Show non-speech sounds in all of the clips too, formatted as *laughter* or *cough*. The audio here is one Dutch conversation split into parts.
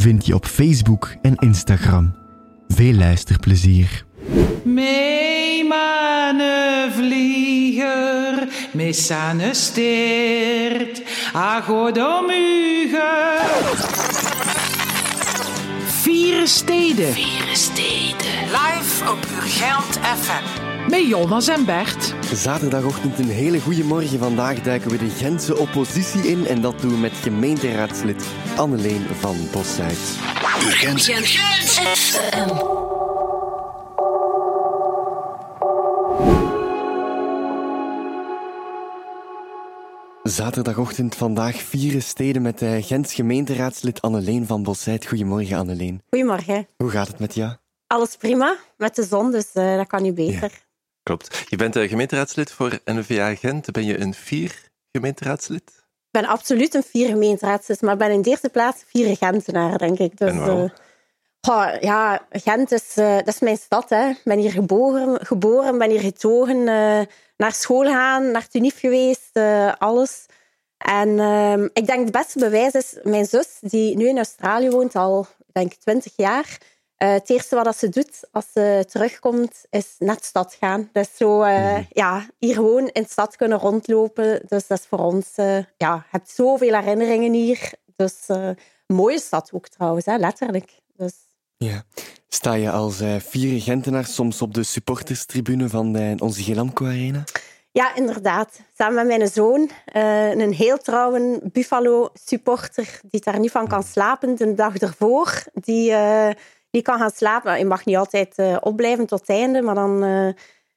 vind je op Facebook en Instagram. Veel luisterplezier. Mee mane vlieger, mee sane steert, agodomuge. Vieren Steden. Vieren Steden. Live op Urgent FM. Met Jonas en Bert. Zaterdagochtend een hele goede morgen. Vandaag duiken we de Gentse oppositie in en dat doen we met gemeenteraadslid Anneleen van Boszuid. Urgent. Zaterdagochtend vandaag vieren steden met de Gents gemeenteraadslid Anneleen van Boszuid. Goedemorgen Anneleen. Goedemorgen. Hoe gaat het met jou? Alles prima met de zon, dus uh, dat kan niet beter. Klopt. Je bent gemeenteraadslid voor NVA Gent. Ben je een vier gemeenteraadslid? Ik ben absoluut een vier gemeenteraadslid, maar ik ben in de eerste plaats vier Gentenaar, denk ik. Dus, en waarom? Uh, ja, Gent is, uh, dat is mijn stad. Hè. Ik ben hier geboren, geboren ben hier getogen, uh, naar school gaan, naar Tunif geweest, alles. En ehm, ik denk het beste bewijs is mijn zus, die nu in Australië woont, al denk 20 jaar. Uh, het eerste wat ze doet als ze terugkomt, is naar de stad gaan. Dus zo, uh, mm. ja, hier gewoon in de stad kunnen rondlopen. Dus dat is voor ons, uh, ja, je hebt zoveel herinneringen hier. Dus mooie stad ook trouwens, hè, letterlijk. Dus. Ja. Sta je als vier Gentenaar soms op de supporterstribune van de, onze Gelamco Arena? Ja, inderdaad. Samen met mijn zoon, een heel trouwe Buffalo-supporter die daar niet van kan slapen de dag ervoor. Die die kan gaan slapen. Je mag niet altijd uh, opblijven tot het einde, maar dan, uh,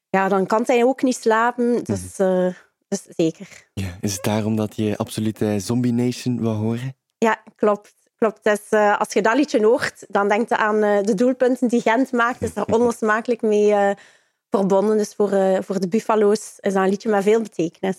ja, dan kan hij ook niet slapen. Dus, uh, dus zeker. Ja, is het daarom dat je absoluut Zombie Nation wil horen? Ja, klopt. klopt. Dus, als je dat liedje hoort, dan denk je aan de doelpunten die Gent maakt. is daar *laughs* onlosmakelijk mee verbonden. Dus voor, voor de Buffalo's is dat een liedje met veel betekenis.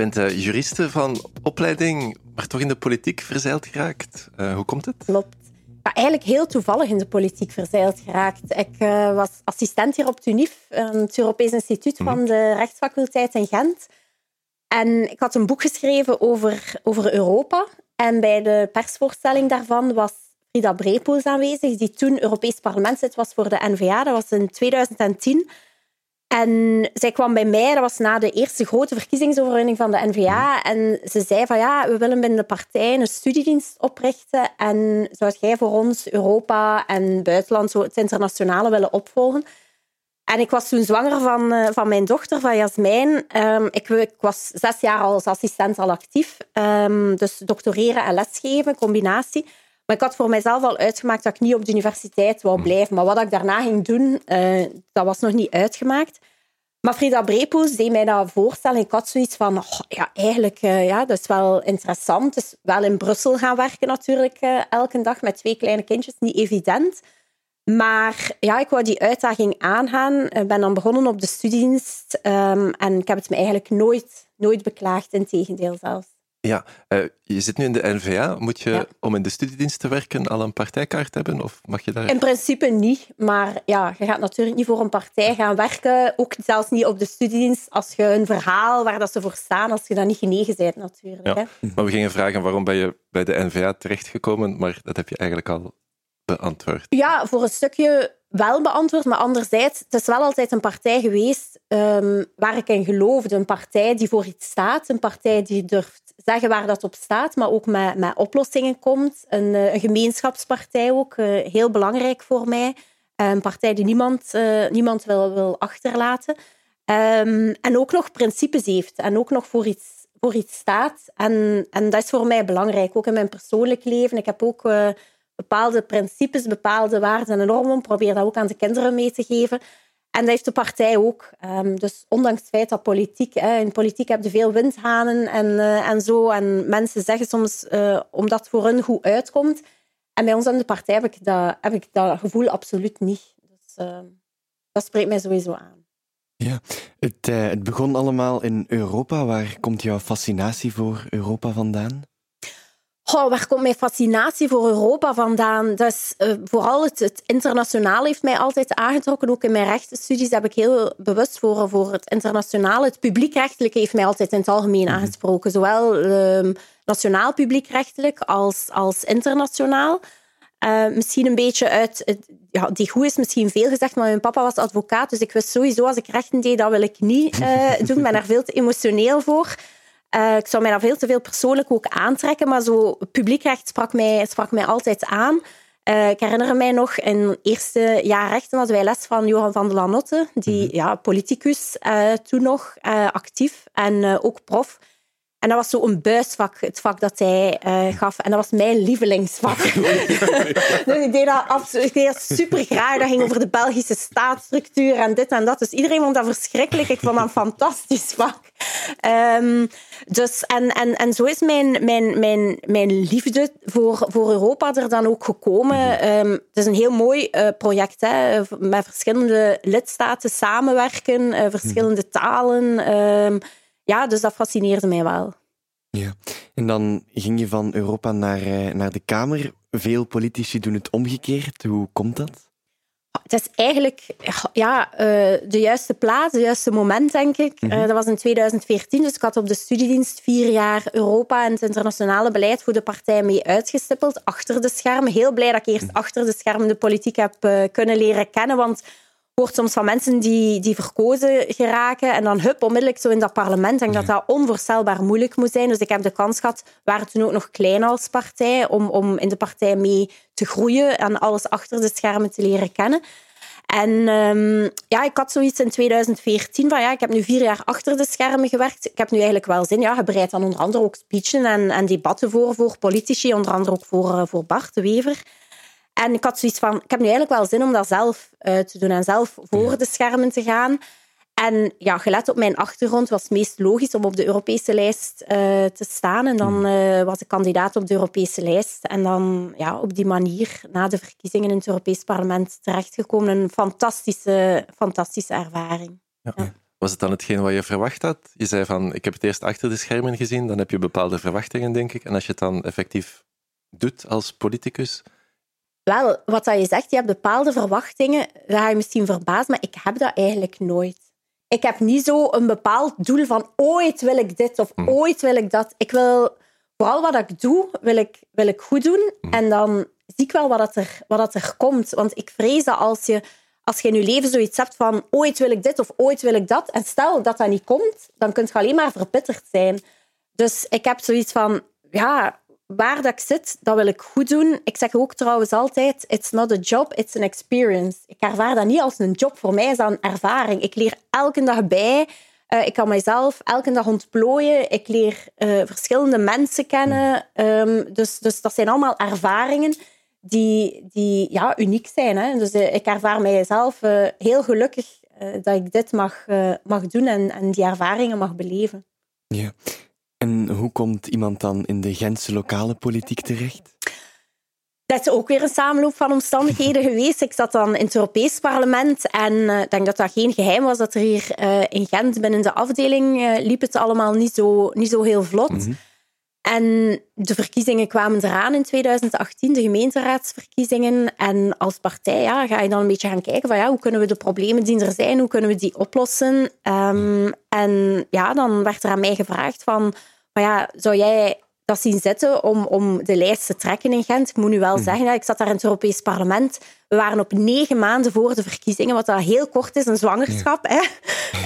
Bent uh, juriste van opleiding, maar toch in de politiek verzeild geraakt. Uh, hoe komt het? Klopt. Ja, eigenlijk heel toevallig in de politiek verzeild geraakt. Ik uh, was assistent hier op TUNIF, het Europees Instituut van mm. de Rechtsfaculteit in Gent. En ik had een boek geschreven over, over Europa. En bij de persvoorstelling daarvan was Frida Brepoels aanwezig, die toen Europees parlementslid was voor de NVA. Dat was in 2010. En zij kwam bij mij, dat was na de eerste grote verkiezingsoverwinning van de NVA. En ze zei van ja, we willen binnen de partij een studiedienst oprichten. En zou jij voor ons Europa en buitenland, zo het internationale, willen opvolgen? En ik was toen zwanger van, uh, van mijn dochter, van Jasmijn. Um, ik, ik, was zes jaar als assistent al actief. Um, dus doctoreren en lesgeven, combinatie. Maar ik had voor mijzelf al uitgemaakt dat ik niet op de universiteit wou blijven. Maar wat ik daarna ging doen, uh, dat was nog niet uitgemaakt. Maar Frida Brepoels deed mij dat voorstellen. Ik had zoiets van, oh, ja, eigenlijk, uh, ja, dat is wel interessant. Dus wel in Brussel gaan werken natuurlijk, uh, elke dag met twee kleine kindjes. Niet evident. Maar ja, ik wou die uitdaging aangaan. Ik ben dan begonnen op de studiedienst. Um, en ik heb het me eigenlijk nooit, nooit beklaagd, in tegendeel zelfs. Ja, uh, je zit nu in de NVA. Moet je, ja. om in de studiedienst te werken, al een partijkaart hebben? Of mag je daar... In principe niet. Maar ja, je gaat natuurlijk niet voor een partij gaan werken. Ook zelfs niet op de studiedienst. Als je een verhaal waar dat ze voor staan, als je dat niet genegen bent natuurlijk. Ja. Hè. Maar we gingen vragen waarom ben je bij de NVA terechtgekomen. Maar dat heb je eigenlijk al beantwoord. Ja, voor een stukje wel beantwoord, maar anderzijds, het is wel altijd een partij geweest um, waar ik in geloofde. Een partij die voor iets staat, een partij die durft zeggen waar dat op staat, maar ook met, met oplossingen komt. Een, eh, een gemeenschapspartij ook, uh, heel belangrijk voor mij. Eh, een partij die niemand, uh, niemand wil, wil achterlaten. Um, en ook nog principes heeft en ook nog voor iets, voor iets staat. En, en dat is voor mij belangrijk, ook in mijn persoonlijk leven. Ik heb ook bepaalde principes, bepaalde waarden en normen. Probeer dat ook aan de kinderen mee te geven. En dat heeft de partij ook. Ehm, dus ondanks het feit dat politiek, hè, in politiek heb je veel windhanen en, uh, en zo. En mensen zeggen soms uh, omdat het voor hun goed uitkomt. En bij ons in de partij heb ik dat, heb ik dat gevoel absoluut niet. Dus uh, dat spreekt mij sowieso aan. Ja, het, het begon allemaal in Europa. Waar komt jouw fascinatie voor Europa vandaan? Oh, waar komt mijn fascinatie voor Europa vandaan? Is, uh, vooral het, het internationale heeft mij altijd aangetrokken. Ook in mijn rechtenstudies heb ik heel bewust voor, voor het internationale. Het publiekrechtelijke heeft mij altijd in het algemeen mhm. aangesproken. Zowel uh, nationaal publiekrechtelijk als, als internationaal. Uh, misschien een beetje uit... ja, die goed is misschien veel gezegd, maar mijn papa was advocaat. Dus ik wist sowieso, als ik rechten deed, dat wil ik niet uh, *laughs* doen. Ik ben daar veel te emotioneel voor. Uh, ik zou mij dat veel te veel persoonlijk ook aantrekken, maar zo publiekrecht sprak mij, sprak mij altijd aan. Uh, ik herinner mij nog in het eerste jaar rechten hadden wij les van Johan van der Lanotte, die mm ja, politicus uh, toen nog actief en ook prof. En dat was zo een buisvak, het vak dat hij uh, gaf. En dat was mijn lievelingsvak. *laughs* dus ik deed dat absoluut, ik deed dat super graag. Dat ging over de Belgische staatsstructuur en dit en dat. Dus iedereen vond dat verschrikkelijk. Ik vond dat een fantastisch vak. Um, dus, en, en, en zo is mijn, mijn, mijn, mijn liefde voor, voor Europa er dan ook gekomen. Um, het is een heel mooi uh, project, hè, met verschillende lidstaten samenwerken, uh, verschillende talen. Um, ja, dus dat fascineerde mij wel. Ja, en dan ging je van Europa naar, eh, naar de Kamer. Veel politici doen het omgekeerd. Hoe komt dat? Het is eigenlijk ja, eh, de juiste plaats, het juiste moment, denk ik. Mhm. Eh, dat was in 2014, dus ik had op de studiedienst vier jaar Europa en het internationale beleid voor de partij mee uitgestippeld, achter de schermen. Heel blij dat ik eerst mhm. achter de schermen de politiek heb kunnen leren kennen, want hoort soms van mensen die, die verkozen geraken en dan hup, onmiddellijk zo in dat parlement. Ik denk dat dat onvoorstelbaar moeilijk moet zijn. Dus ik heb de kans gehad, we waren toen ook nog klein als partij, om, om in de partij mee te groeien en alles achter de schermen te leren kennen. En um, ja, ik had zoiets in 2014 van ja, ik heb nu vier jaar achter de schermen gewerkt. Ik heb nu eigenlijk wel zin. Ja, je bereidt dan onder andere ook speechen en, en debatten voor, voor politici, onder andere ook voor, uh, voor Bart de Wever. En ik had zoiets van, ik heb nu eigenlijk wel zin om dat zelf uh, te doen en zelf voor de schermen te gaan. En ja, gelet op mijn achtergrond was het meest logisch om op de Europese lijst uh, te staan. En dan uh, was ik kandidaat op de Europese lijst. En dan ja, op die manier, na de verkiezingen in het Europees Parlement, terechtgekomen. Een fantastische, fantastische ervaring. Ja. Ja. Was het dan hetgeen wat je verwacht had? Je zei van, ik heb het eerst achter de schermen gezien, dan heb je bepaalde verwachtingen, denk ik. En als je het dan effectief doet als politicus, wel, wat dat je zegt, je hebt bepaalde verwachtingen. Dat ga je misschien verbazen, maar ik heb dat eigenlijk nooit. Ik heb niet zo een bepaald doel van ooit wil ik dit of hm. ooit wil ik dat. Ik wil vooral wat ik doe, wil ik, wil ik goed doen. Hm. En dan zie ik wel wat, dat er, wat dat er komt. Want ik vrees dat als je, als je in je leven zoiets hebt van ooit wil ik dit of ooit wil ik dat, en stel dat dat niet komt, dan kun je alleen maar verbitterd zijn. Dus ik heb zoiets van, ja, waar dat ik zit, dat wil ik goed doen. Ik zeg ook trouwens altijd, it's not a job, it's an experience. Ik ervaar dat niet als een job. Voor mij is dat een ervaring. Ik leer elke dag bij. Uh, ik kan mezelf elke dag ontplooien. Ik leer uh, verschillende mensen kennen. Um, dus, dus dat zijn allemaal ervaringen die, die ja, uniek zijn. Hè? Dus uh, ik ervaar mijzelf heel gelukkig dat ik dit mag, mag doen en, en die ervaringen mag beleven. Ja. En hoe komt iemand dan in de Gentse lokale politiek terecht? Dat is ook weer een samenloop van omstandigheden *laughs* geweest. Ik zat dan in het Europees Parlement en uh, ik denk dat dat geen geheim was dat er hier uh, in Gent binnen de afdeling uh, liep het allemaal niet zo, niet zo heel vlot. Mm En de verkiezingen kwamen eraan in 2018, de gemeenteraadsverkiezingen. En als partij ja, ga je dan een beetje gaan kijken van ja, hoe kunnen we de problemen die er zijn, hoe kunnen we die oplossen? Um, en ja, dan werd er aan mij gevraagd van maar ja, zou jij dat zien zitten om, om de lijst te trekken in Gent? Ik moet nu wel mhm. zeggen, ik zat daar in het Europees Parlement. We waren op negen maanden voor de verkiezingen, wat dat heel kort is, een zwangerschap. Hè?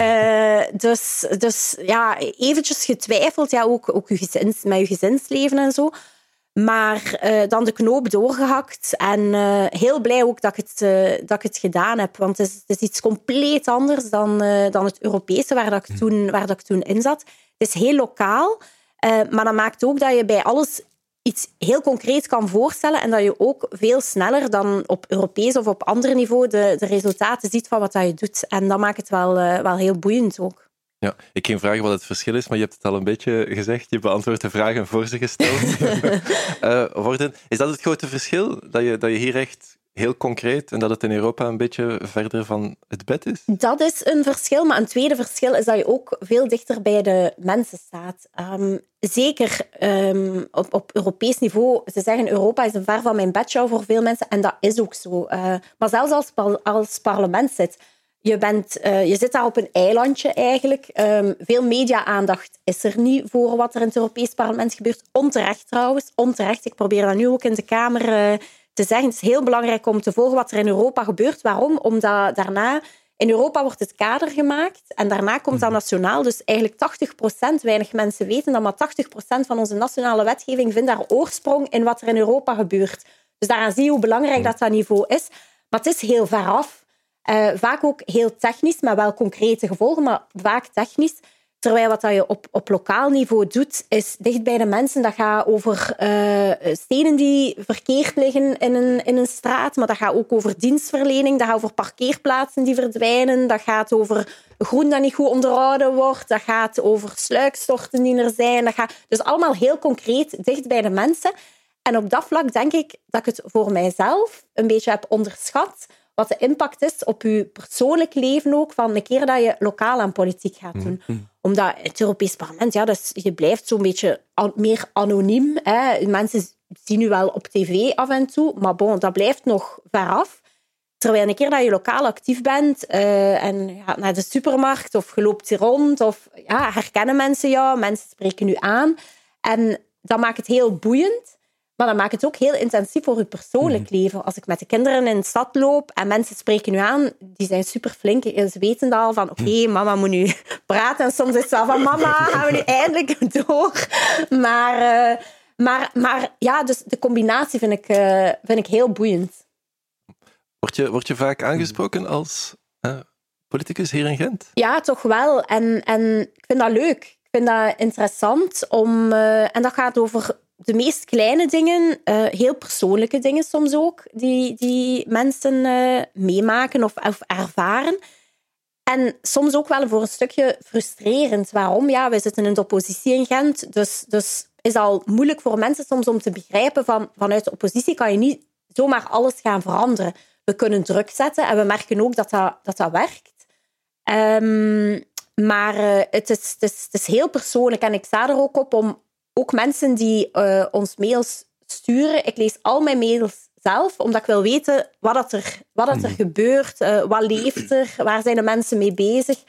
Uh, dus, dus ja, eventjes getwijfeld, ja, ook, ook uw gezins, met je gezinsleven en zo. Maar uh, dan de knoop doorgehakt en uh, heel blij ook dat ik het, uh, dat ik het gedaan heb. Want het is, het is iets compleet anders dan, dan het Europese waar, dat ik toen, waar dat ik toen in zat. Het is heel lokaal. Uh, maar dat maakt ook dat je bij alles iets heel concreet kan voorstellen en dat je ook veel sneller dan op Europees of op ander niveau de, de resultaten ziet van wat dat je doet. En dat maakt het wel, uh, wel heel boeiend ook. Ja, ik ging vragen wat het verschil is, maar je hebt het al een beetje gezegd. Je beantwoordt de vragen voor ze gesteld *laughs* uh, worden. Is dat het grote verschil? Dat je, dat je hier echt heel concreet en dat het in Europa een beetje verder van het bed is? Dat is een verschil, maar een tweede verschil is dat je ook veel dichter bij de mensen staat. Um, zeker um, op, op Europees niveau. Ze zeggen Europa is een ver van mijn bedshow voor veel mensen en dat is ook zo. Uh, maar zelfs als, als parlement zit je, bent, uh, je zit daar op een eilandje eigenlijk. Um, veel media-aandacht is er niet voor wat er in het Europees Parlement gebeurt. Onterecht trouwens, onterecht. Ik probeer dat nu ook in de Kamer uh, te zeggen. Het is heel belangrijk om te volgen wat er in Europa gebeurt. Waarom? Omdat daarna... In Europa wordt het kader gemaakt en daarna komt dat mhm. nationaal. Dus eigenlijk 80%, weinig mensen weten dat, maar 80% van onze nationale wetgeving vindt daar oorsprong in wat er in Europa gebeurt. Dus daaraan zie je hoe belangrijk mhm. dat dat niveau is. Maar het is heel ver af. Uh, vaak ook heel technisch, maar wel concrete gevolgen, maar vaak technisch. Terwijl wat je op, op lokaal niveau doet, is dicht bij de mensen. Dat gaat over uh, stenen die verkeerd liggen in een, in een straat, maar dat gaat ook over dienstverlening, dat gaat over parkeerplaatsen die verdwijnen, dat gaat over groen dat niet goed onderhouden wordt, dat gaat over sluikstorten die er zijn. Dat gaat dus allemaal heel concreet dicht bij de mensen. En op dat vlak denk ik dat ik het voor mijzelf een beetje heb onderschat wat de impact is op je persoonlijk leven ook, van de keer dat je lokaal aan politiek gaat doen. Mm-hmm. Omdat het Europees Parlement, ja, dus je blijft zo'n beetje meer anoniem. Hè. Mensen zien u wel op tv af en toe, maar bon, dat blijft nog ver af. Terwijl een keer dat je lokaal actief bent uh, en gaat naar de supermarkt of je loopt hier rond, of ja, herkennen mensen jou, mensen spreken u aan. En dat maakt het heel boeiend. Maar dat maakt het ook heel intensief voor je persoonlijk mhm. leven. Als ik met de kinderen in de stad loop en mensen spreken u aan, die zijn super flink. Ze weten al van, oké, mhm. mama moet nu *laughs* praten. En soms is het wel van, mama, *laughs* gaan we nu eindelijk door? Maar, uh, maar, maar ja, dus de combinatie vind ik, uh, vind ik heel boeiend. Word je, word je vaak aangesproken als uh, politicus hier in Gent? Ja, toch wel. En, en ik vind dat leuk. Ik vind dat interessant om... en dat gaat over de meest kleine dingen, uh, heel persoonlijke dingen soms ook, die, die mensen uh, meemaken of, ervaren. En soms ook wel voor een stukje frustrerend. Waarom? Ja, wij zitten in de oppositie in Gent, dus, dus is al moeilijk voor mensen soms om te begrijpen van vanuit de oppositie kan je niet zomaar alles gaan veranderen. We kunnen druk zetten en we merken ook dat dat, dat, werkt. Um, maar uh, het, is, het, is, het is heel persoonlijk en ik sta er ook op om ook mensen die uh, ons mails sturen. Ik lees al mijn mails zelf, omdat ik wil weten wat, dat er, wat dat er mhm. gebeurt, uh, wat leeft er, waar zijn de mensen mee bezig.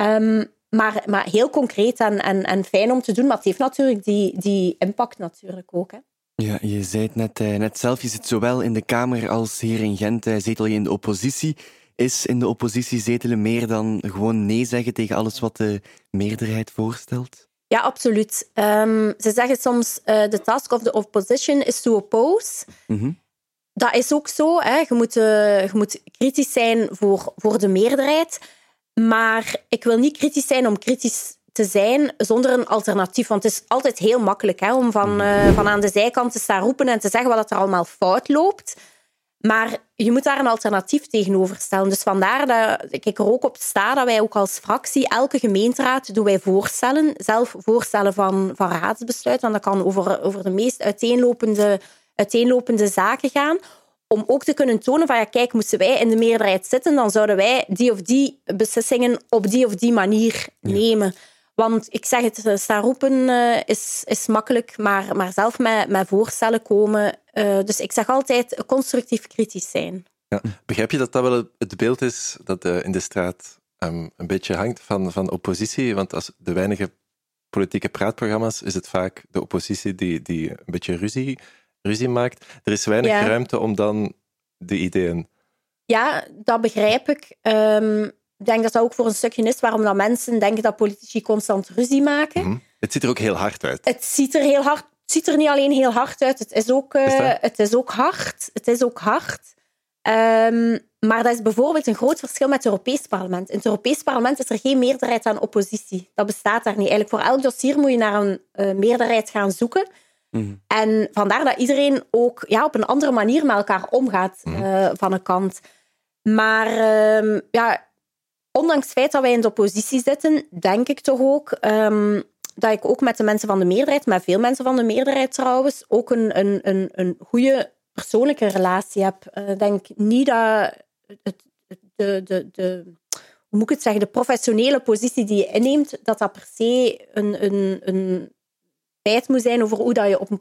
Um, maar, maar heel concreet en, en, en fijn om te doen, maar het heeft natuurlijk die, die impact natuurlijk ook. Hè. Ja, je zei het net, uh, net zelf, je zit zowel in de Kamer als hier in Gent, zetel je in de oppositie. Is in de oppositie zetelen meer dan gewoon nee zeggen tegen alles wat de meerderheid voorstelt? Ja, absoluut. Um, ze zeggen soms uh, the task of the opposition is to oppose. Mm Dat is ook zo. Hè. Je, moet, uh, je moet kritisch zijn voor, voor de meerderheid. Maar ik wil niet kritisch zijn om kritisch te zijn zonder een alternatief. Want het is altijd heel makkelijk hè, om van, uh, van aan de zijkant te staan roepen en te zeggen wat er allemaal fout loopt. Maar je moet daar een alternatief tegenover stellen. Dus vandaar dat ik er ook op sta dat wij ook als fractie elke gemeenteraad doen wij voorstellen, zelf voorstellen van, van raadsbesluit. Want dat kan over, over de meest uiteenlopende, uiteenlopende zaken gaan. Om ook te kunnen tonen van ja, kijk, moesten wij in de meerderheid zitten, dan zouden wij die of die beslissingen op die of die manier nemen. Want ik zeg het, eh, staan roepen uh, is, is makkelijk, maar, maar zelf met, met voorstellen komen. Uh, dus ik zeg altijd constructief kritisch zijn. Ja. Begrijp je dat dat wel het beeld is dat uh, in de straat um, een beetje hangt van, van oppositie? Want als de weinige politieke praatprogramma's is het vaak de oppositie die, die een beetje ruzie, ruzie maakt. Er is weinig ja. ruimte om dan de ideeën. Ja, dat begrijp ik. Um, ik denk dat dat ook voor een stukje is waarom dat mensen denken dat politici constant ruzie maken. Mm Het ziet er ook heel hard uit. Het ziet er heel hard ziet er niet alleen heel hard uit, het is ook, uh, het is ook hard. Het is ook hard. Um, maar dat is bijvoorbeeld een groot verschil met het Europees Parlement. In het Europees Parlement is er geen meerderheid aan oppositie. Dat bestaat daar niet. Eigenlijk voor elk dossier moet je naar een uh, meerderheid gaan zoeken. Mhm. En vandaar dat iedereen ook ja, op een andere manier met elkaar omgaat mhm. van een kant. Maar ehm, ja, ondanks het feit dat wij in de oppositie zitten, denk ik toch ook ehm, dat ik ook met de mensen van de meerderheid, met veel mensen van de meerderheid trouwens, ook een, een, een, een goede persoonlijke relatie heb. Ik uh, denk niet dat het, de, de, de, hoe moet ik het zeggen, de professionele positie die je inneemt, dat dat per se een, een, een feit moet zijn over hoe dat je op, een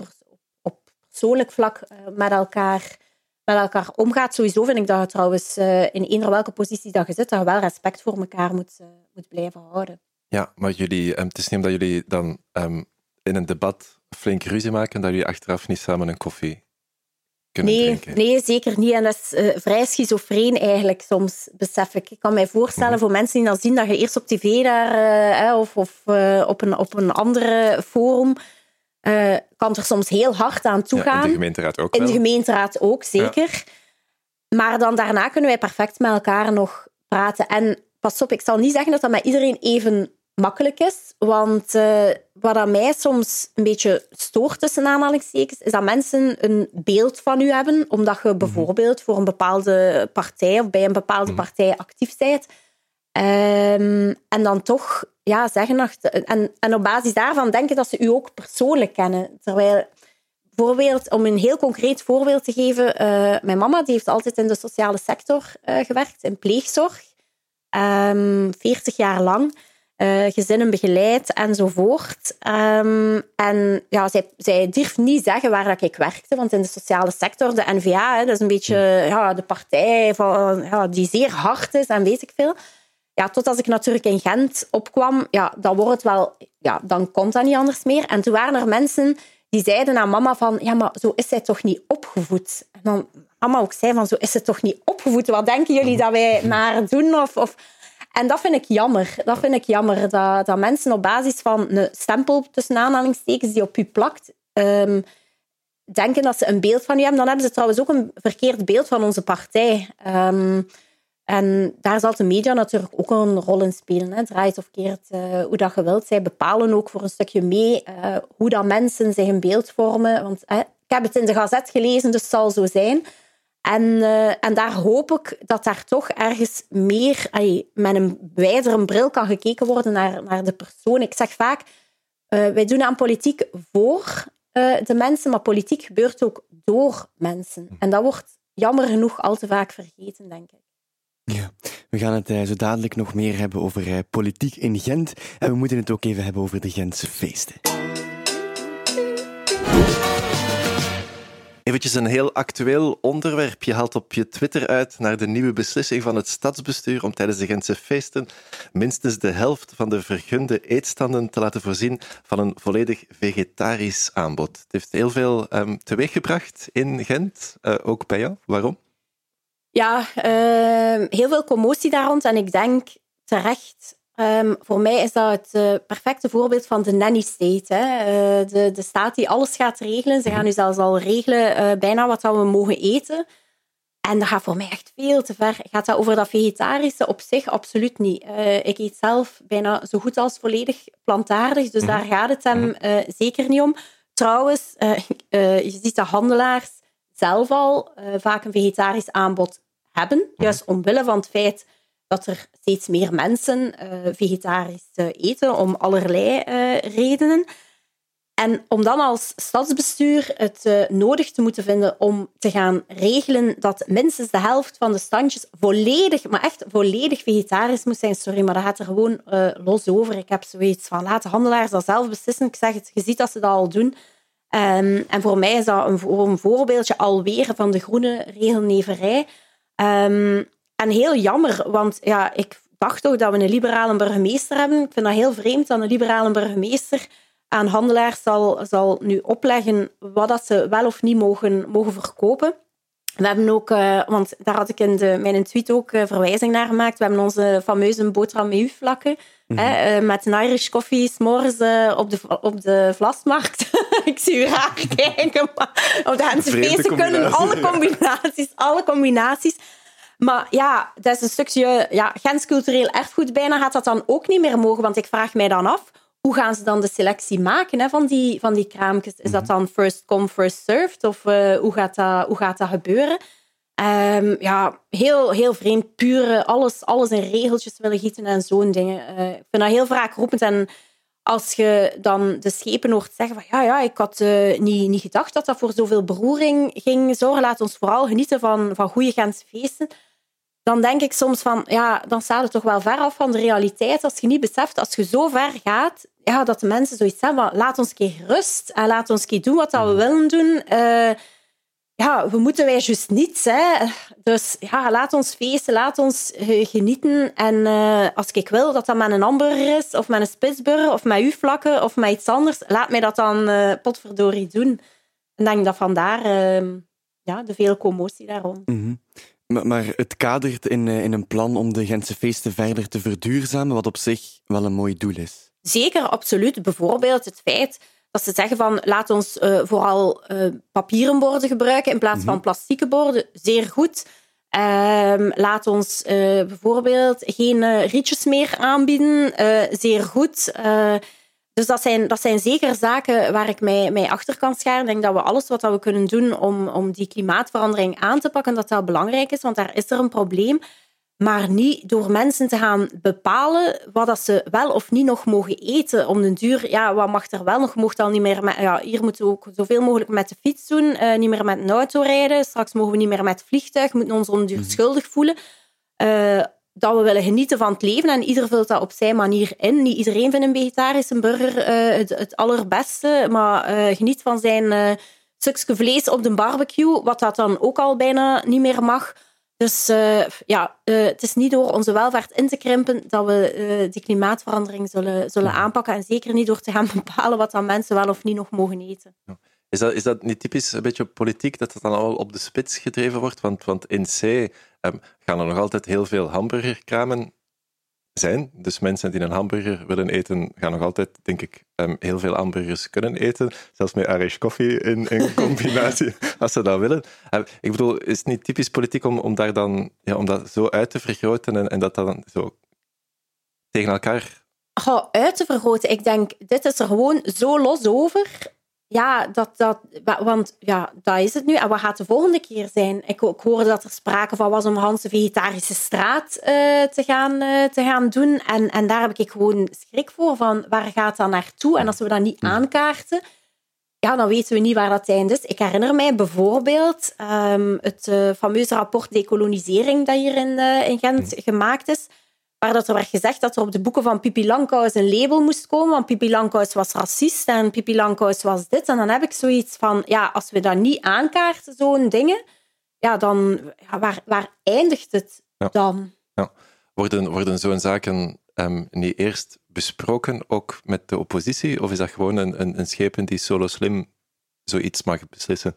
op persoonlijk vlak uh, met elkaar met elkaar omgaat. Sowieso vind ik dat je trouwens uh, in eender welke positie dat je zit, dat je wel respect voor elkaar moet, moet blijven houden. Ja, maar jullie, um, het is niet omdat jullie dan um, in een debat flink ruzie maken, dat jullie achteraf niet samen een koffie kunnen nee, drinken. Nee, zeker niet. En dat is uh, vrij schizofreen eigenlijk soms, besef ik. Ik kan mij voorstellen mm -hmm. voor mensen die dan zien dat je eerst op tv daar, of, of op, een, op een andere forum kan er soms heel hard aan toegaan. Ja, in de gemeenteraad ook In wel. de gemeenteraad ook, zeker. Ja. Maar dan daarna kunnen wij perfect met elkaar nog praten. En pas op, ik zal niet zeggen dat dat met iedereen even makkelijk is. Want uh, wat aan mij soms een beetje stoort tussen aanhalingstekens, is dat mensen een beeld van u hebben, omdat je bijvoorbeeld voor een bepaalde partij of bij een bepaalde -hmm. partij actief bent. Um, en dan toch ja, zeggen. En, en op basis daarvan denken dat ze u ook persoonlijk kennen. Terwijl, bijvoorbeeld, om een heel concreet voorbeeld te geven, uh, mijn mama die heeft altijd in de sociale sector uh, gewerkt, in pleegzorg, um, ehm, 40 jaar lang. Uh, gezinnen begeleid enzovoort. Um, en ja, zij, zij durft niet zeggen waar dat ik werkte, want in de sociale sector, de NVA, hè, dat is een beetje ja, de partij van, ja, die zeer hard is en weet ik veel ja, tot als ik natuurlijk in Gent opkwam, ja, dan wordt het wel, ja, dan komt dat niet anders meer. En toen waren er mensen die zeiden aan mama van, ja, maar zo is zij toch niet opgevoed? En dan mama ook zei van, zo is ze toch niet opgevoed? Wat denken jullie dat wij maar doen? Of, of... En dat vind ik jammer. Dat vind ik jammer, dat, dat mensen op basis van een stempel, tussen aanhalingstekens, die op u plakt, um, denken dat ze een beeld van u hebben. Dan hebben ze trouwens ook een verkeerd beeld van onze partij. Um, en daar zal de media natuurlijk ook een rol in spelen. Hè. Draait of keert uh, hoe dat je wilt. Zij bepalen ook voor een stukje mee uh, hoe dat mensen zich een beeld vormen. Want ik heb het in de gazet gelezen, dus het zal zo zijn. En, en daar hoop ik dat daar toch ergens meer ay, met een wijdere bril kan gekeken worden naar, naar de persoon. Ik zeg vaak, wij doen aan politiek voor de mensen, maar politiek gebeurt ook door mensen. En dat wordt jammer genoeg al te vaak vergeten, denk ik. Ja, we gaan het zo dadelijk nog meer hebben over politiek in Gent. En we moeten het ook even hebben over de Gentse feesten. Eventjes een heel actueel onderwerp. Je haalt op je Twitter uit naar de nieuwe beslissing van het stadsbestuur om tijdens de Gentse feesten minstens de helft van de vergunde eetstanden te laten voorzien van een volledig vegetarisch aanbod. Het heeft heel veel um, teweeggebracht in Gent, uh, ook bij jou. Waarom? Ja, uh, heel veel commotie daar rond. En ik denk terecht, um, voor mij is dat het uh, perfecte voorbeeld van de nanny state. Hè. Uh, de, de staat die alles gaat regelen. Ze gaan nu zelfs al regelen bijna wat we mogen eten. En dat gaat voor mij echt veel te ver. Gaat dat over dat vegetarische op zich? Absoluut niet. ik eet zelf bijna zo goed als volledig plantaardig, dus daar gaat het hem zeker niet om. Trouwens, *laughs* je ziet de handelaars zelf al vaak een vegetarisch aanbod hebben. Juist omwille van het feit dat er steeds meer mensen uh, vegetarisch uh, eten, om allerlei uh, redenen. En om dan als stadsbestuur het nodig te moeten vinden om te gaan regelen dat minstens de helft van de standjes volledig, maar echt volledig vegetarisch moet zijn. Sorry, maar dat gaat er gewoon los over. Ik heb zoiets van, laten handelaars dat zelf beslissen. Ik zeg het, je ziet dat ze dat al doen. Um, en voor mij is dat een, voorbeeldje alweer van de groene regelneverij. Um, en heel jammer, want ja, ik dacht toch dat we een liberale burgemeester hebben. Ik vind dat heel vreemd dat een liberale burgemeester aan handelaars zal, zal nu opleggen wat dat ze wel of niet mogen, mogen verkopen. We hebben ook, uh, want daar had ik in de, mijn tweet ook uh, verwijzing naar gemaakt. We hebben onze fameuze boterham met vlakken mm -hmm. uh, met een Irish coffee s'morgens op, de, op de vlasmarkt. *laughs* ik zie u raar *laughs* kijken, maar op de feesten kunnen alle combinaties, alle combinaties. Maar ja, dat is een stukje ja, Gens cultureel erfgoed bijna gaat dat dan ook niet meer mogen. Want ik vraag mij dan af, hoe gaan ze dan de selectie maken hè, van, die, van die kraampjes? Is dat mhm. dan first come, first served? Of uh, hoe, gaat dat, hoe gaat dat gebeuren? Um, ja, heel, heel vreemd. Pure, alles, alles in regeltjes willen gieten en zo'n dingen. Uh, ik vind dat heel vaak roepend. En als je dan de schepen hoort zeggen van ja, ja ik had uh, niet, niet gedacht dat dat voor zoveel beroering ging zorgen. Laat ons vooral genieten van, van goede Gentse feesten dan denk ik soms van, ja, dan staat het toch wel ver af van de realiteit als je niet beseft, als je zo ver gaat, ja, dat de mensen zoiets hebben van, laat ons een keer rust en laat ons een keer doen wat we mm. willen doen. Uh, ja, we moeten wij juist niets. Hè. Dus ja, laat ons feesten, laat ons uh, genieten. En uh, als ik wil dat dat met een hamburger is, of met een spitsburger, of met uw vlakken, of met iets anders, laat mij dat dan potverdorie doen. En denk dat vandaar ehm, ja, de veel commotie daarom. Mm maar het kadert in, eh, in een plan om de Gentse feesten verder te verduurzamen, wat op zich wel een mooi doel is. Zeker, absoluut. Bijvoorbeeld het feit dat ze zeggen van laat ons uh, vooral uh, papieren borden gebruiken in plaats van mhm. plastieke borden. Zeer goed. Uh, laat ons uh, bijvoorbeeld geen rietjes meer aanbieden. zeer goed. Dus dat zijn, dat zijn zeker zaken waar ik mij, mij achter kan scharen. Ik denk dat we alles wat we kunnen doen om, om die klimaatverandering aan te pakken, dat dat belangrijk is, want daar is er een probleem. Maar niet door mensen te gaan bepalen wat dat ze wel of niet nog mogen eten. Om de duur, ja, wat mag er wel nog? Mocht al niet meer met, ja, hier moeten we ook zoveel mogelijk met de fiets doen, uh, niet meer met een auto rijden. Straks mogen we niet meer met het vliegtuig, moeten ons onduur mhm. schuldig voelen. Uh, dat we willen genieten van het leven en ieder vult dat op zijn manier in. Niet iedereen vindt een vegetarische burger uh, het, het, allerbeste, maar uh, geniet van zijn uh, stukje vlees op de barbecue, wat dat dan ook al bijna niet meer mag. Dus ja, het is niet door onze welvaart in te krimpen dat we die klimaatverandering zullen, zullen aanpakken. En zeker niet door te gaan *laughs* bepalen wat dan mensen wel of niet nog mogen eten. Is dat, is dat niet typisch een beetje politiek, dat het dan al op de spits gedreven wordt? Want, want in C um, gaan er nog altijd heel veel hamburgerkramen zijn. Dus mensen die een hamburger willen eten, gaan nog altijd, denk ik, um, heel veel hamburgers kunnen eten. Zelfs met Irish coffee in, in *laughs* combinatie, als ze dat willen. Um, ik bedoel, is het niet typisch politiek om, om, daar dan, ja, om dat zo uit te vergroten en, en dat dan zo tegen elkaar... Oh, uit te vergroten. Ik denk, dit is er gewoon zo los over ja, dat, dat, want ja, dat is het nu. En wat gaat de volgende keer zijn? Ik, ik hoorde dat er sprake van was om Hanse Vegetarische Straat uh, te, gaan, uh, te gaan doen. En, en daar heb ik gewoon schrik voor, van waar gaat dat naartoe? En als we dat niet aankaarten, ja, dan weten we niet waar dat eind is. Ik herinner mij bijvoorbeeld um, het uh, fameuze rapport Decolonisering dat hier in, in Gent gemaakt is waar dat er werd gezegd dat er op de boeken van Pippi Langkous een label moest komen, want Pippi Langkous was racist en Pippi Langkous was dit. En dan heb ik zoiets van, ja, als we dat niet aankaarten, zo'n dingen, ja, dan, ja, waar, waar eindigt het dan? Ja. Worden, worden zo'n zaken um, niet eerst besproken, ook met de oppositie, of is dat gewoon een, een, een schepen die solo slim zoiets mag beslissen?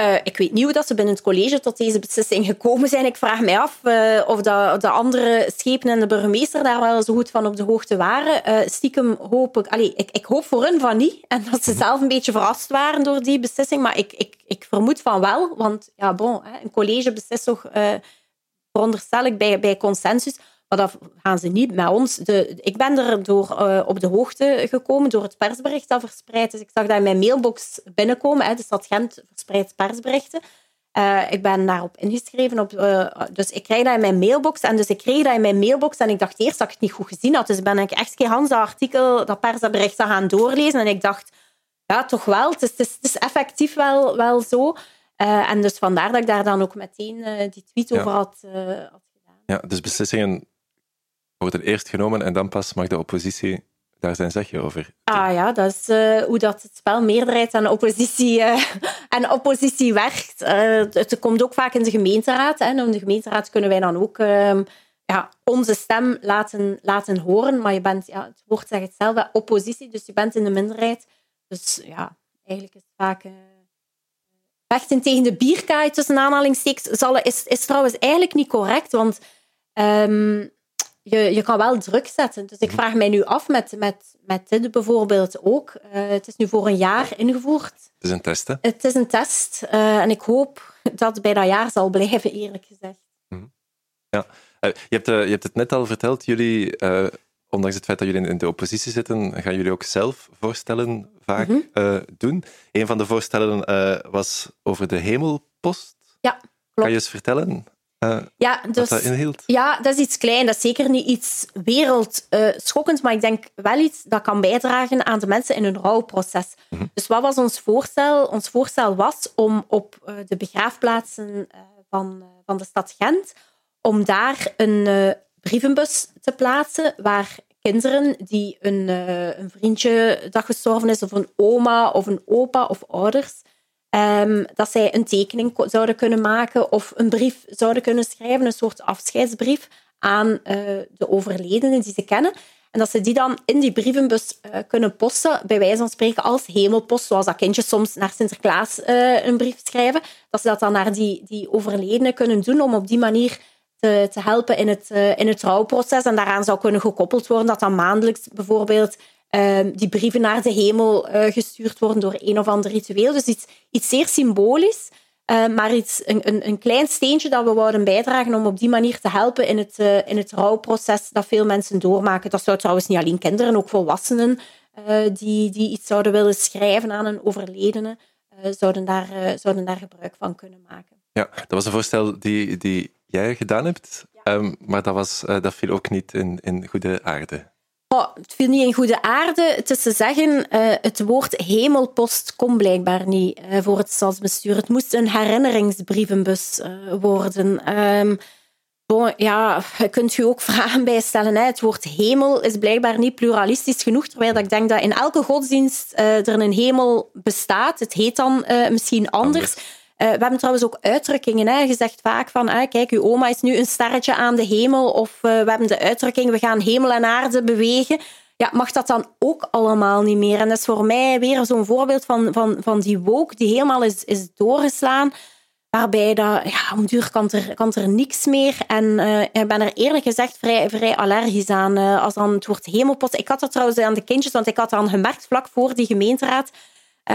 Uh, ik weet niet hoe dat ze binnen het college tot deze beslissing gekomen zijn. Ik vraag mij af uh, of de, de, andere schepen en de burgemeester daar wel zo goed van op de hoogte waren. Uh, stiekem hoop ik, ik, ik hoop voor hun van niet. *laughs* En dat ze zelf een beetje verrast waren door die beslissing. Maar ik, ik, ik vermoed van wel. Want ja, bon, een college beslist toch, veronderstel ik, bij, bij consensus. Maar dat gaan ze niet met ons. De, ik ben er door uh, op de hoogte gekomen door het persbericht dat verspreid is. Ik zag dat in mijn mailbox binnenkomen. Hè, de stad Gent verspreidt persberichten. Uh, ik ben daarop ingeschreven. Op, uh, dus ik krijg dat in mijn mailbox. En dus ik kreeg dat in mijn mailbox. En ik dacht eerst dat ik het niet goed gezien had. Dus ben ik echt geen Hans artikel, dat persbericht gaan doorlezen. En ik dacht, ja, toch wel. Het is, het is, het is effectief wel, wel zo. Uh, en dus vandaar dat ik daar dan ook meteen die tweet over had, had gedaan. Ja, dus beslissingen worden eerst genomen en dan pas mag de oppositie daar zijn zegje over. Ah ja, dat is uh, hoe dat het spel meerderheid en oppositie, *laughs* en oppositie werkt. Uh, het komt ook vaak in de gemeenteraad. Hè. In de gemeenteraad kunnen wij dan ook ehm, ja, onze stem laten, laten horen. Maar je bent, ja, het woord zegt het zelf, oppositie, dus je bent in de minderheid. Dus ja, eigenlijk is het vaak... vechten tegen de bierkaai tussen aanhalingstekens is, is trouwens eigenlijk niet correct, want... Um, je, je kan wel druk zetten. Dus ik mhm. vraag mij nu af met, met, met dit bijvoorbeeld ook. Uh, het is nu voor een jaar ingevoerd. Het is een test, hè? Het is een test. Uh, en ik hoop dat het bij dat jaar zal blijven, eerlijk gezegd. Mhm. Ja. Uh, je, hebt, je hebt het net al verteld. Jullie ondanks het feit dat jullie in de oppositie zitten, gaan jullie ook zelf voorstellen vaak mm doen. Een van de voorstellen was over de hemelpost. Ja, klopt. Kan je eens vertellen? Uh, ja, dus, dat inhield? Ja, dat is iets klein. Dat is zeker niet iets wereldschokkends, maar ik denk wel iets dat kan bijdragen aan de mensen in hun rouwproces. Mhm. Dus wat was ons voorstel? Ons voorstel was om op uh, de begraafplaatsen uh, van, van de stad Gent, om daar een brievenbus te plaatsen waar kinderen die een, een vriendje dat gestorven is, of een oma of een opa of ouders, Um, dat zij een tekening zouden kunnen maken of een brief zouden kunnen schrijven, een soort afscheidsbrief aan uh, de overledenen die ze kennen. En dat ze die dan in die brievenbus uh, kunnen posten, bij wijze van spreken als hemelpost, zoals dat kindjes soms naar Sinterklaas uh, een brief schrijven. Dat ze dat dan naar die, die overledenen kunnen doen om op die manier te, te helpen in het, in het rouwproces. En daaraan zou kunnen gekoppeld worden dat dan maandelijks bijvoorbeeld Ehm, die brieven naar de hemel uh, gestuurd worden door een of ander ritueel. Dus iets, iets zeer symbolisch, uh, maar iets, een, een, een, klein steentje dat we wouden bijdragen om op die manier te helpen in het, uh, in het rouwproces dat veel mensen doormaken. Dat zou trouwens niet alleen kinderen, ook volwassenen die, die iets zouden willen schrijven aan een overledene, zouden, daar, zouden daar gebruik van kunnen maken. Ja, dat was een voorstel die, die jij gedaan hebt, ja. um, maar dat, was, dat viel ook niet in, in goede aarde. Het viel niet in goede aarde. Te zeggen, uh, het woord hemelpost komt blijkbaar niet uh, voor het stadsbestuur. Het moest een herinneringsbrievenbus uh, worden. Um, bon, ja, kunt je ook *laughs* vragen bijstellen. Hè. Het woord hemel is blijkbaar niet pluralistisch genoeg, terwijl ik denk dat in elke godsdienst er een hemel bestaat. Het heet dan misschien anders. anders. Uh, we hebben trouwens ook uitdrukkingen. Hè. Je zegt vaak van, ah, kijk, uw oma is nu een sterretje aan de hemel. Of uh, we hebben de uitdrukking, we gaan hemel en aarde bewegen. Ja, mag dat dan ook allemaal niet meer? En dat is voor mij weer zo'n voorbeeld van, van, van die woke die helemaal is, is doorgeslaan. Waarbij dat, ja, om duur kan er, kan er niks meer. En uh, ik ben er eerlijk gezegd vrij, vrij allergisch aan. als dan het woord hemelpost. Ik had dat trouwens aan de kindjes, want ik had dan gemerkt vlak voor die gemeenteraad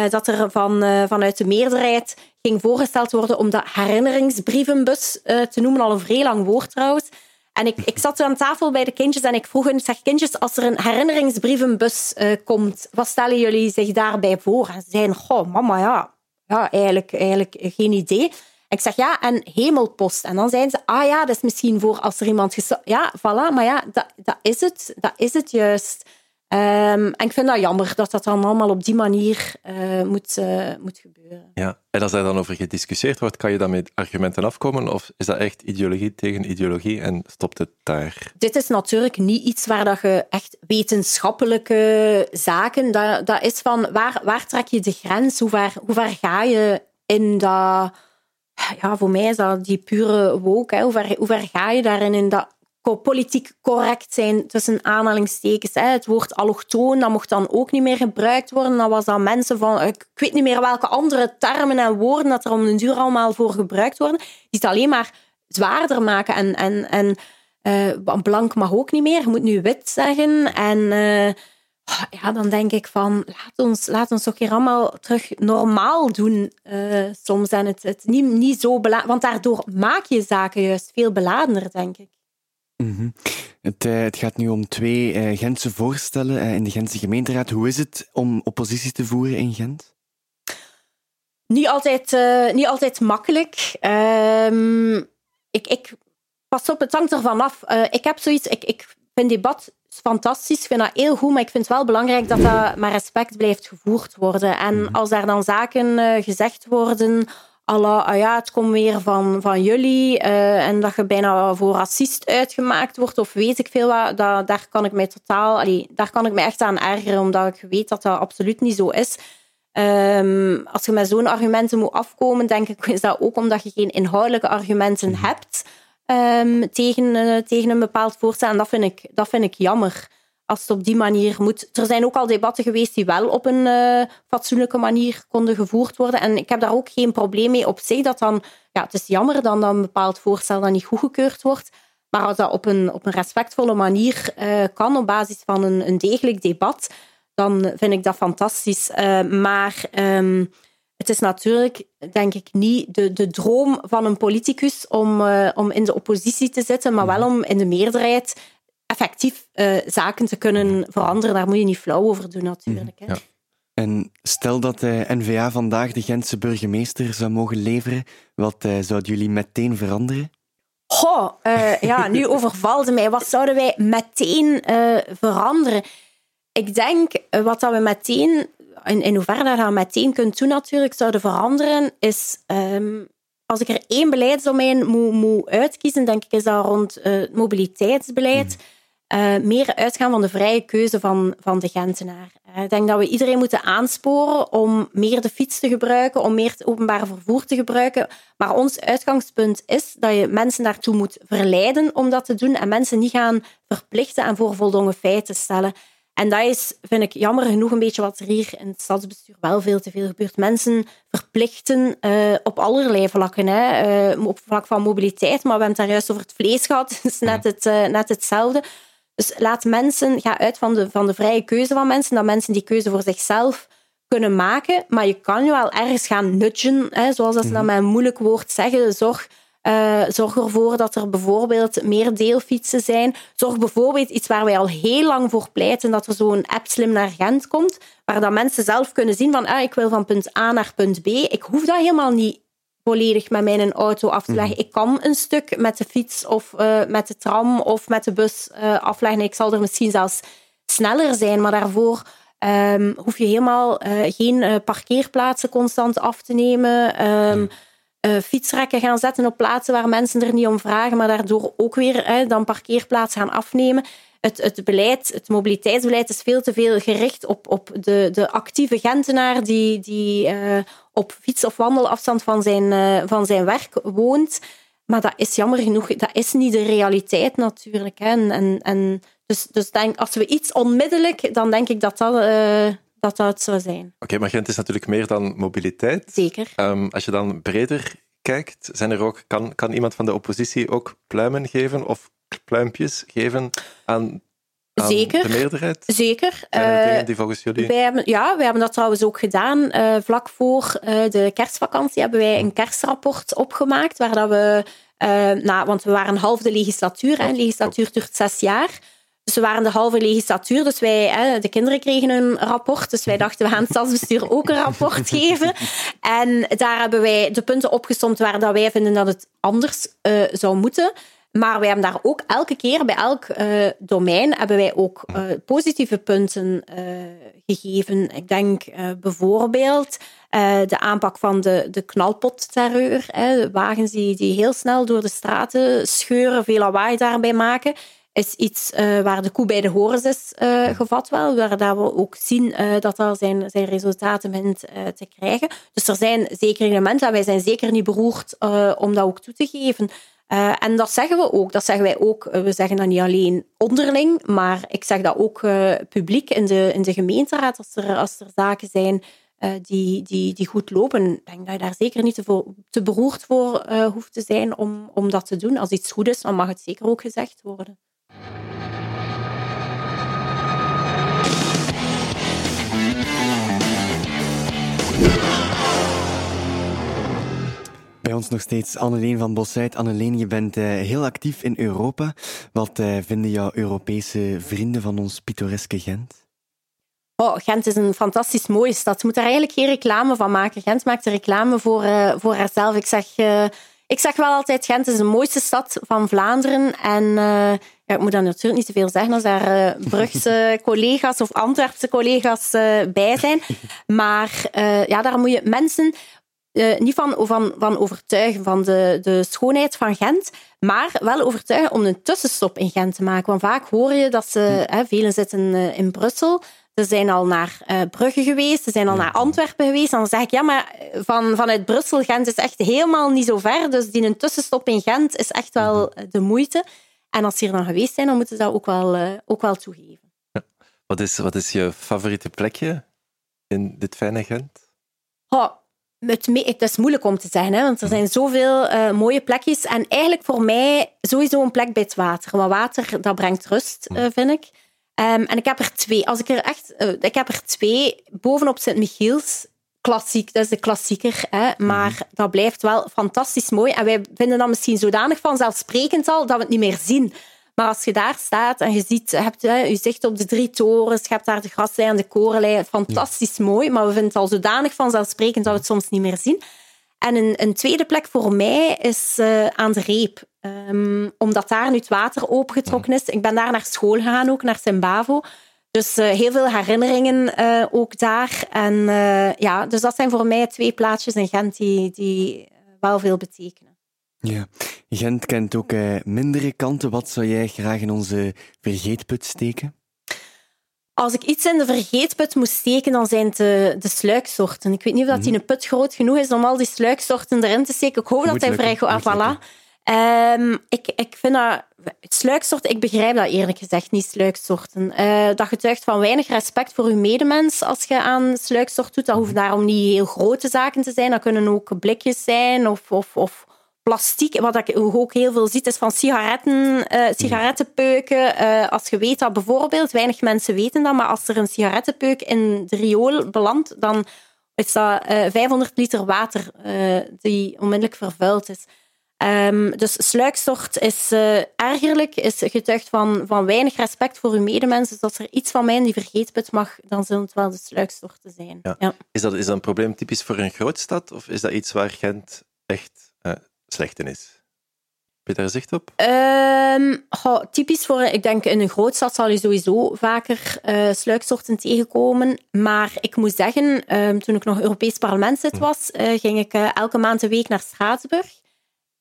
dat er van, uh, vanuit de meerderheid ging voorgesteld worden om dat herinneringsbrievenbus uh, te noemen, al een vrij lang woord trouwens. En ik, ik zat aan tafel bij de kindjes en ik vroeg hen, zeg kindjes, als er een herinneringsbrievenbus komt, wat stellen jullie zich daarbij voor? En ze zeiden, goh, mama, ja, ja eigenlijk, eigenlijk geen idee. Ik zeg ja, en hemelpost. En dan zeiden ze, ah ja, dat is misschien voor als er iemand Ja, voilà, maar ja, dat, dat is het. Dat is het juist. Um, en ik vind dat jammer dat dat dan allemaal op die manier uh, moet, uh, moet gebeuren. Ja, en als daar dan over gediscussieerd wordt, kan je dan met argumenten afkomen? Of is dat echt ideologie tegen ideologie en stopt het daar? Dit is natuurlijk niet iets waar dat je echt wetenschappelijke zaken... Dat, dat is van, waar, waar trek je de grens? Hoe ver, hoe ver ga je in dat... Ja, voor mij is dat die pure woke. Hè. Hoe, ver, hoe ver ga je daarin in dat politiek correct zijn, tussen aanhalingstekens. Het woord allochtoon, dat mocht dan ook niet meer gebruikt worden. Dan was dat mensen van, ik weet niet meer welke andere termen en woorden dat er om de duur allemaal voor gebruikt worden, die het alleen maar zwaarder maken. En, en, en uh, blank mag ook niet meer, je moet nu wit zeggen. En uh, ja, dan denk ik van, laat ons, laat ons toch hier allemaal terug normaal doen uh, soms. En het, het niet, niet zo beladen, want daardoor maak je zaken juist veel beladener, denk ik. Mhm. het, uh, het, gaat nu om twee uh, Gentse voorstellen uh, in de Gentse gemeenteraad. Hoe is het om oppositie te voeren in Gent? Niet altijd, niet altijd makkelijk. Um, ik, ik, pas op, het hangt ervan af. ik heb zoiets, ik, ik vind debat fantastisch, ik vind dat heel goed, maar ik vind het wel belangrijk dat dat met respect blijft gevoerd worden. En mhm. als daar dan zaken gezegd worden Allah, ah ja, het komt weer van, van jullie uh, en dat je bijna voor racist uitgemaakt wordt of weet ik veel wat, dat, daar kan ik mij totaal, allee, daar kan ik me echt aan ergeren, omdat ik weet dat dat absoluut niet zo is. Um, als je met zo'n argumenten moet afkomen, denk ik, is dat ook omdat je geen inhoudelijke argumenten mhm. hebt um, tegen, uh, tegen een bepaald voorstel. En dat vind ik, dat vind ik jammer als het op die manier moet. Er zijn ook al debatten geweest die wel op een uh, fatsoenlijke manier konden gevoerd worden. En ik heb daar ook geen probleem mee op zich. Dat dan, ja, het is jammer dan dat een bepaald voorstel dan niet goedgekeurd wordt. Maar als dat op een, op een respectvolle manier uh, kan, op basis van een, een degelijk debat, dan vind ik dat fantastisch. Uh, maar um, het is natuurlijk, denk ik, niet de, de droom van een politicus om, om in de oppositie te zitten, maar wel om in de meerderheid effectief zaken te kunnen veranderen. Daar moet je niet flauw over doen, natuurlijk. Hè. Ja. En stel dat de NVA vandaag de Gentse burgemeester zou mogen leveren, wat zouden jullie meteen veranderen? Goh, ja, nu *laughs* overvalde mij. Wat zouden wij meteen veranderen? Ik denk, wat dat we meteen in, in hoeverre dat je meteen kunt doen natuurlijk zouden veranderen, is ehm, als ik er één beleidsdomein moet, moet uitkiezen, denk ik, is dat rond uh, het mobiliteitsbeleid. Uh, meer uitgaan van de vrije keuze van, van de Gentenaar. Uh, ik denk dat we iedereen moeten aansporen om meer de fiets te gebruiken, om meer het openbaar vervoer te gebruiken. Maar ons uitgangspunt is dat je mensen daartoe moet verleiden om dat te doen en mensen niet gaan verplichten en voor voldongen feiten stellen. En dat is, vind ik, jammer genoeg een beetje wat er hier in het stadsbestuur wel veel te veel gebeurt. Mensen verplichten uh, op allerlei vlakken. Hè. Uh, op vlak van mobiliteit, maar we hebben het daar juist over het vlees gehad. *laughs* Het is net, het, uh, net hetzelfde. Dus laat mensen, ga uit van de, van de vrije keuze van mensen, dat mensen die keuze voor zichzelf kunnen maken. Maar je kan je wel ergens gaan nudgen, hè, zoals dat ze dat mhm. met een moeilijk woord zeggen. Zorg uh, zorg ervoor dat er bijvoorbeeld meer deelfietsen zijn. Zorg bijvoorbeeld iets waar wij al heel lang voor pleiten, dat er zo'n app slim naar Gent komt, waar dat mensen zelf kunnen zien van ah, ik wil van punt A naar punt B. Ik hoef dat helemaal niet volledig met mijn auto af te leggen. Mhm. Ik kan een stuk met de fiets of uh, met de tram of met de bus uh, afleggen. Ik zal er misschien zelfs sneller zijn, maar daarvoor um, hoef je helemaal geen parkeerplaatsen constant af te nemen. Um, fietsrekken gaan zetten op plaatsen waar mensen er niet om vragen, maar daardoor ook weer dan parkeerplaatsen gaan afnemen. Het, het, beleid, het mobiliteitsbeleid is veel te veel gericht op, op de, de actieve Gentenaar die, die uh, op fiets- of wandelafstand van zijn, uh, van zijn werk woont. Maar dat is jammer genoeg, dat is niet de realiteit natuurlijk. Hè. En, en, en dus, dus denk, als we iets onmiddellijk, dan denk ik dat dat dat dat het zou zijn. Oké, maar Gent is natuurlijk meer dan mobiliteit. Zeker. Um, als je dan breder kijkt, zijn er ook, kan, kan iemand van de oppositie ook pluimen geven of pluimpjes geven aan Zeker. De meerderheid? Zeker. Uh, die volgens jullie... Wij hebben, ja, wij hebben dat trouwens ook gedaan. Uh, vlak voor uh, de kerstvakantie hebben wij een kerstrapport opgemaakt, waar dat we, nou, want we waren half de legislatuur, en legislatuur duurt zes jaar. Dus we waren de halve legislatuur, dus wij, hè, de kinderen kregen een rapport. Dus wij dachten, we gaan het stadsbestuur *laughs* ook een rapport geven. En daar hebben wij de punten opgestomd waar dat wij vinden dat het anders zou moeten. Maar wij hebben daar ook elke keer, bij elk uh, domein, hebben wij ook uh, positieve punten gegeven. Ik denk bijvoorbeeld de aanpak van de, de knalpotterreur. wagens die, die heel snel door de straten scheuren, veel lawaai daarbij maken is iets waar de koe bij de horens is gevat wel, waar dat we ook zien dat er zijn, zijn resultaten begint te krijgen. Dus er zijn zeker elementen en wij zijn zeker niet beroerd om dat ook toe te geven. En dat zeggen we ook. Dat zeggen wij ook. we zeggen dat niet alleen onderling, maar ik zeg dat ook publiek in de, in de gemeenteraad als er, als er zaken zijn die, die, die goed lopen. Ik denk dat je daar zeker niet te, te beroerd voor hoeft te zijn om, om dat te doen. Als iets goed is, dan mag het zeker ook gezegd worden. Bij ons nog steeds Anneleen van Bossuit. Anneleen, je bent uh, heel actief in Europa. Wat uh, vinden jouw Europese vrienden van ons pittoreske Gent? Oh, Gent is een fantastisch mooie stad. Je moet daar eigenlijk geen reclame van maken. Gent maakt er reclame voor, uh, voor haarzelf. Ik zeg, ik zeg wel altijd, Gent is de mooiste stad van Vlaanderen. En ja, ik moet dan natuurlijk niet te veel zeggen als daar Brugse *laughs* collega's of Antwerpse collega's bij zijn. Maar ja, daar moet je mensen uh, niet van, van, van overtuigen van de, de schoonheid van Gent, maar wel overtuigen om een tussenstop in Gent te maken. Want vaak hoor je dat ze, hè, velen zitten uh, in Brussel, ze zijn al naar uh, Brugge geweest, ze zijn al naar Antwerpen geweest. Dan zeg ik, ja, maar van, vanuit Brussel, Gent is echt helemaal niet zo ver. Dus die een tussenstop in Gent is echt wel mhm. de moeite. En als ze hier dan geweest zijn, dan moeten ze dat ook wel, ook wel toegeven. Ja. Wat, is, wat is je favoriete plekje in dit fijne Gent? Oh, het, het, is moeilijk om te zeggen, hè, want er zijn zoveel uh, mooie plekjes. En eigenlijk voor mij sowieso een plek bij het water. Want water, dat brengt rust, uh, vind ik. Um, en ik heb er twee. Als ik er echt... Uh, ik heb er twee. Bovenop Sint-Michiels. Klassiek, dat is de klassieker. Hè, maar mm. dat blijft wel fantastisch mooi. En wij vinden dat misschien zodanig vanzelfsprekend al, dat we het niet meer zien. Maar als je daar staat en je ziet, je hebt hè, je zicht op de drie torens, je hebt daar de graslei en de korenlei, fantastisch mooi, maar we vinden het al zodanig vanzelfsprekend dat we het soms niet meer zien. En een, een tweede plek voor mij is uh, aan de Reep. Um, omdat daar nu het water opengetrokken is. Ik ben daar naar school gegaan, ook naar Zimbabwe. Dus uh, heel veel herinneringen uh, ook daar. En ja, dus dat zijn voor mij twee plaatsjes in Gent die, die wel veel betekenen. Ja, Gent kent ook mindere kanten. Wat zou jij graag in onze vergeetput steken? Als ik iets in de vergeetput moest steken, dan zijn het de, de sluiksoorten. Ik weet niet of dat die mhm. een put groot genoeg is om al die sluiksoorten erin te steken. Ik hoop dat hij vrij goed... Ah, voilà. Um, ik, ik vind dat... Sluiksoorten, ik begrijp dat eerlijk gezegd niet, sluiksoorten. Uh, dat getuigt van weinig respect voor uw medemens als je aan sluiksoort doet. Dat hoeft mhm. daarom niet heel grote zaken te zijn. Dat kunnen ook blikjes zijn of, of, of plastiek. Wat ik ook heel veel zie, is van sigaretten, uh, sigarettenpeuken. Uh, als je weet dat bijvoorbeeld, weinig mensen weten dat, maar als er een sigarettenpeuk in de riool belandt, dan is dat uh, eh, 500 liter water die onmiddellijk vervuild is. Um, dus sluikstort is ergerlijk, is getuigd van, van weinig respect voor uw medemensen. Dus als er iets van mij in die vergeetput mag, dan zullen het wel de sluikstorten zijn. Ja. Is, dat, is dat een probleem typisch voor een grootstad, of is dat iets waar Gent echt slecht in is? Heb je daar zicht op? Um, typisch voor, ik denk in een grootstad zal je sowieso vaker uh, sluiksoorten tegenkomen. Maar ik moet zeggen, um, toen ik nog Europees parlementslid hm. was, uh, ging ik uh, elke maand een week naar Straatsburg.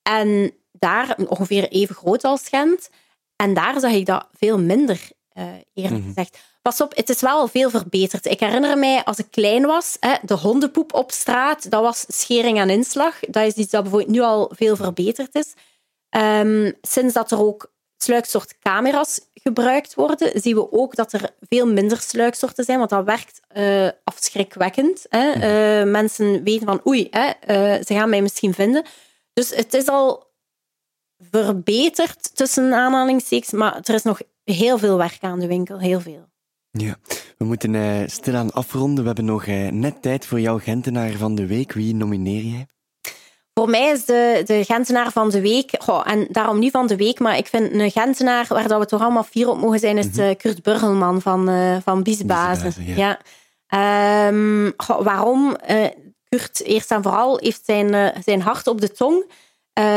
En daar, ongeveer even groot als Gent. En daar zag ik dat veel minder, eerlijk mm gezegd. Pas op, het is wel veel verbeterd. Ik herinner mij, als ik klein was, hè, de hondenpoep op straat, dat was schering en inslag. Dat is iets dat bijvoorbeeld nu al veel verbeterd is. Um, sinds dat er ook sluiksoort camera's gebruikt worden, zien we ook dat er veel minder sluiksoorten zijn, want dat werkt uh, afschrikwekkend. Hè. Uh, mensen weten van, oei, hè, uh, ze gaan mij misschien vinden. Dus het is al verbeterd, tussen aanhalingstekens, maar er is nog heel veel werk aan de winkel, heel veel. Ja, we moeten uh, stilaan afronden. We hebben nog uh, net tijd voor jouw Gentenaar van de Week. Wie nomineer jij? Voor mij is de, de Gentenaar van de Week, goh, en daarom niet van de Week, maar ik vind een Gentenaar waar dat we toch allemaal fier op mogen zijn, is mm -hmm. Kurt Burgelman van, uh, van Biesbazen. Ja. ja. Um, goh, waarom? Kurt, eerst en vooral, heeft zijn, zijn hart op de tong.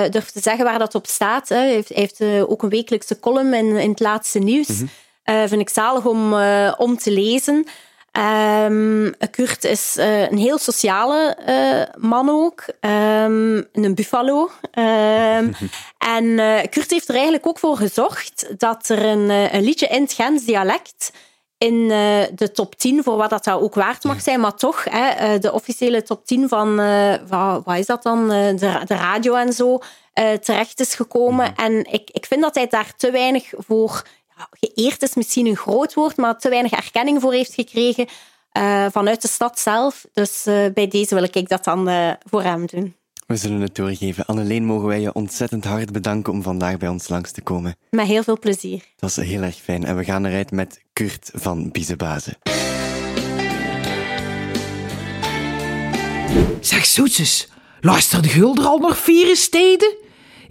Durft te zeggen waar dat op staat. Hij heeft, heeft ook een wekelijkse column in, in het laatste nieuws. Mm -hmm. Uh, vind ik zalig om, uh, om te lezen. Um, Kurt is uh, een heel sociale man ook. Um, een buffalo. Um, *laughs* en Kurt heeft er eigenlijk ook voor gezorgd dat er een, een liedje in het Gens dialect in de top 10, voor wat dat ook waard mag zijn, maar toch, hè, de officiële top 10 van, wat, wat, is dat dan, de, de radio en zo, terecht is gekomen. Mhm. En ik, ik vind dat hij daar te weinig voor geëerd is misschien een groot woord, maar te weinig erkenning voor heeft gekregen uh, vanuit de stad zelf. Dus uh, bij deze wil ik dat dan uh, voor hem doen. We zullen het doorgeven. Anneleen, mogen wij je ontzettend hard bedanken om vandaag bij ons langs te komen. Met heel veel plezier. Dat was heel erg fijn. En we gaan eruit met Kurt van Biezenbazen. Zeg zoetjes, luister de Gulder al nog vier steden?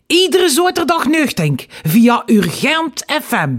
Iedere zaterdag nuchtink via Urgent FM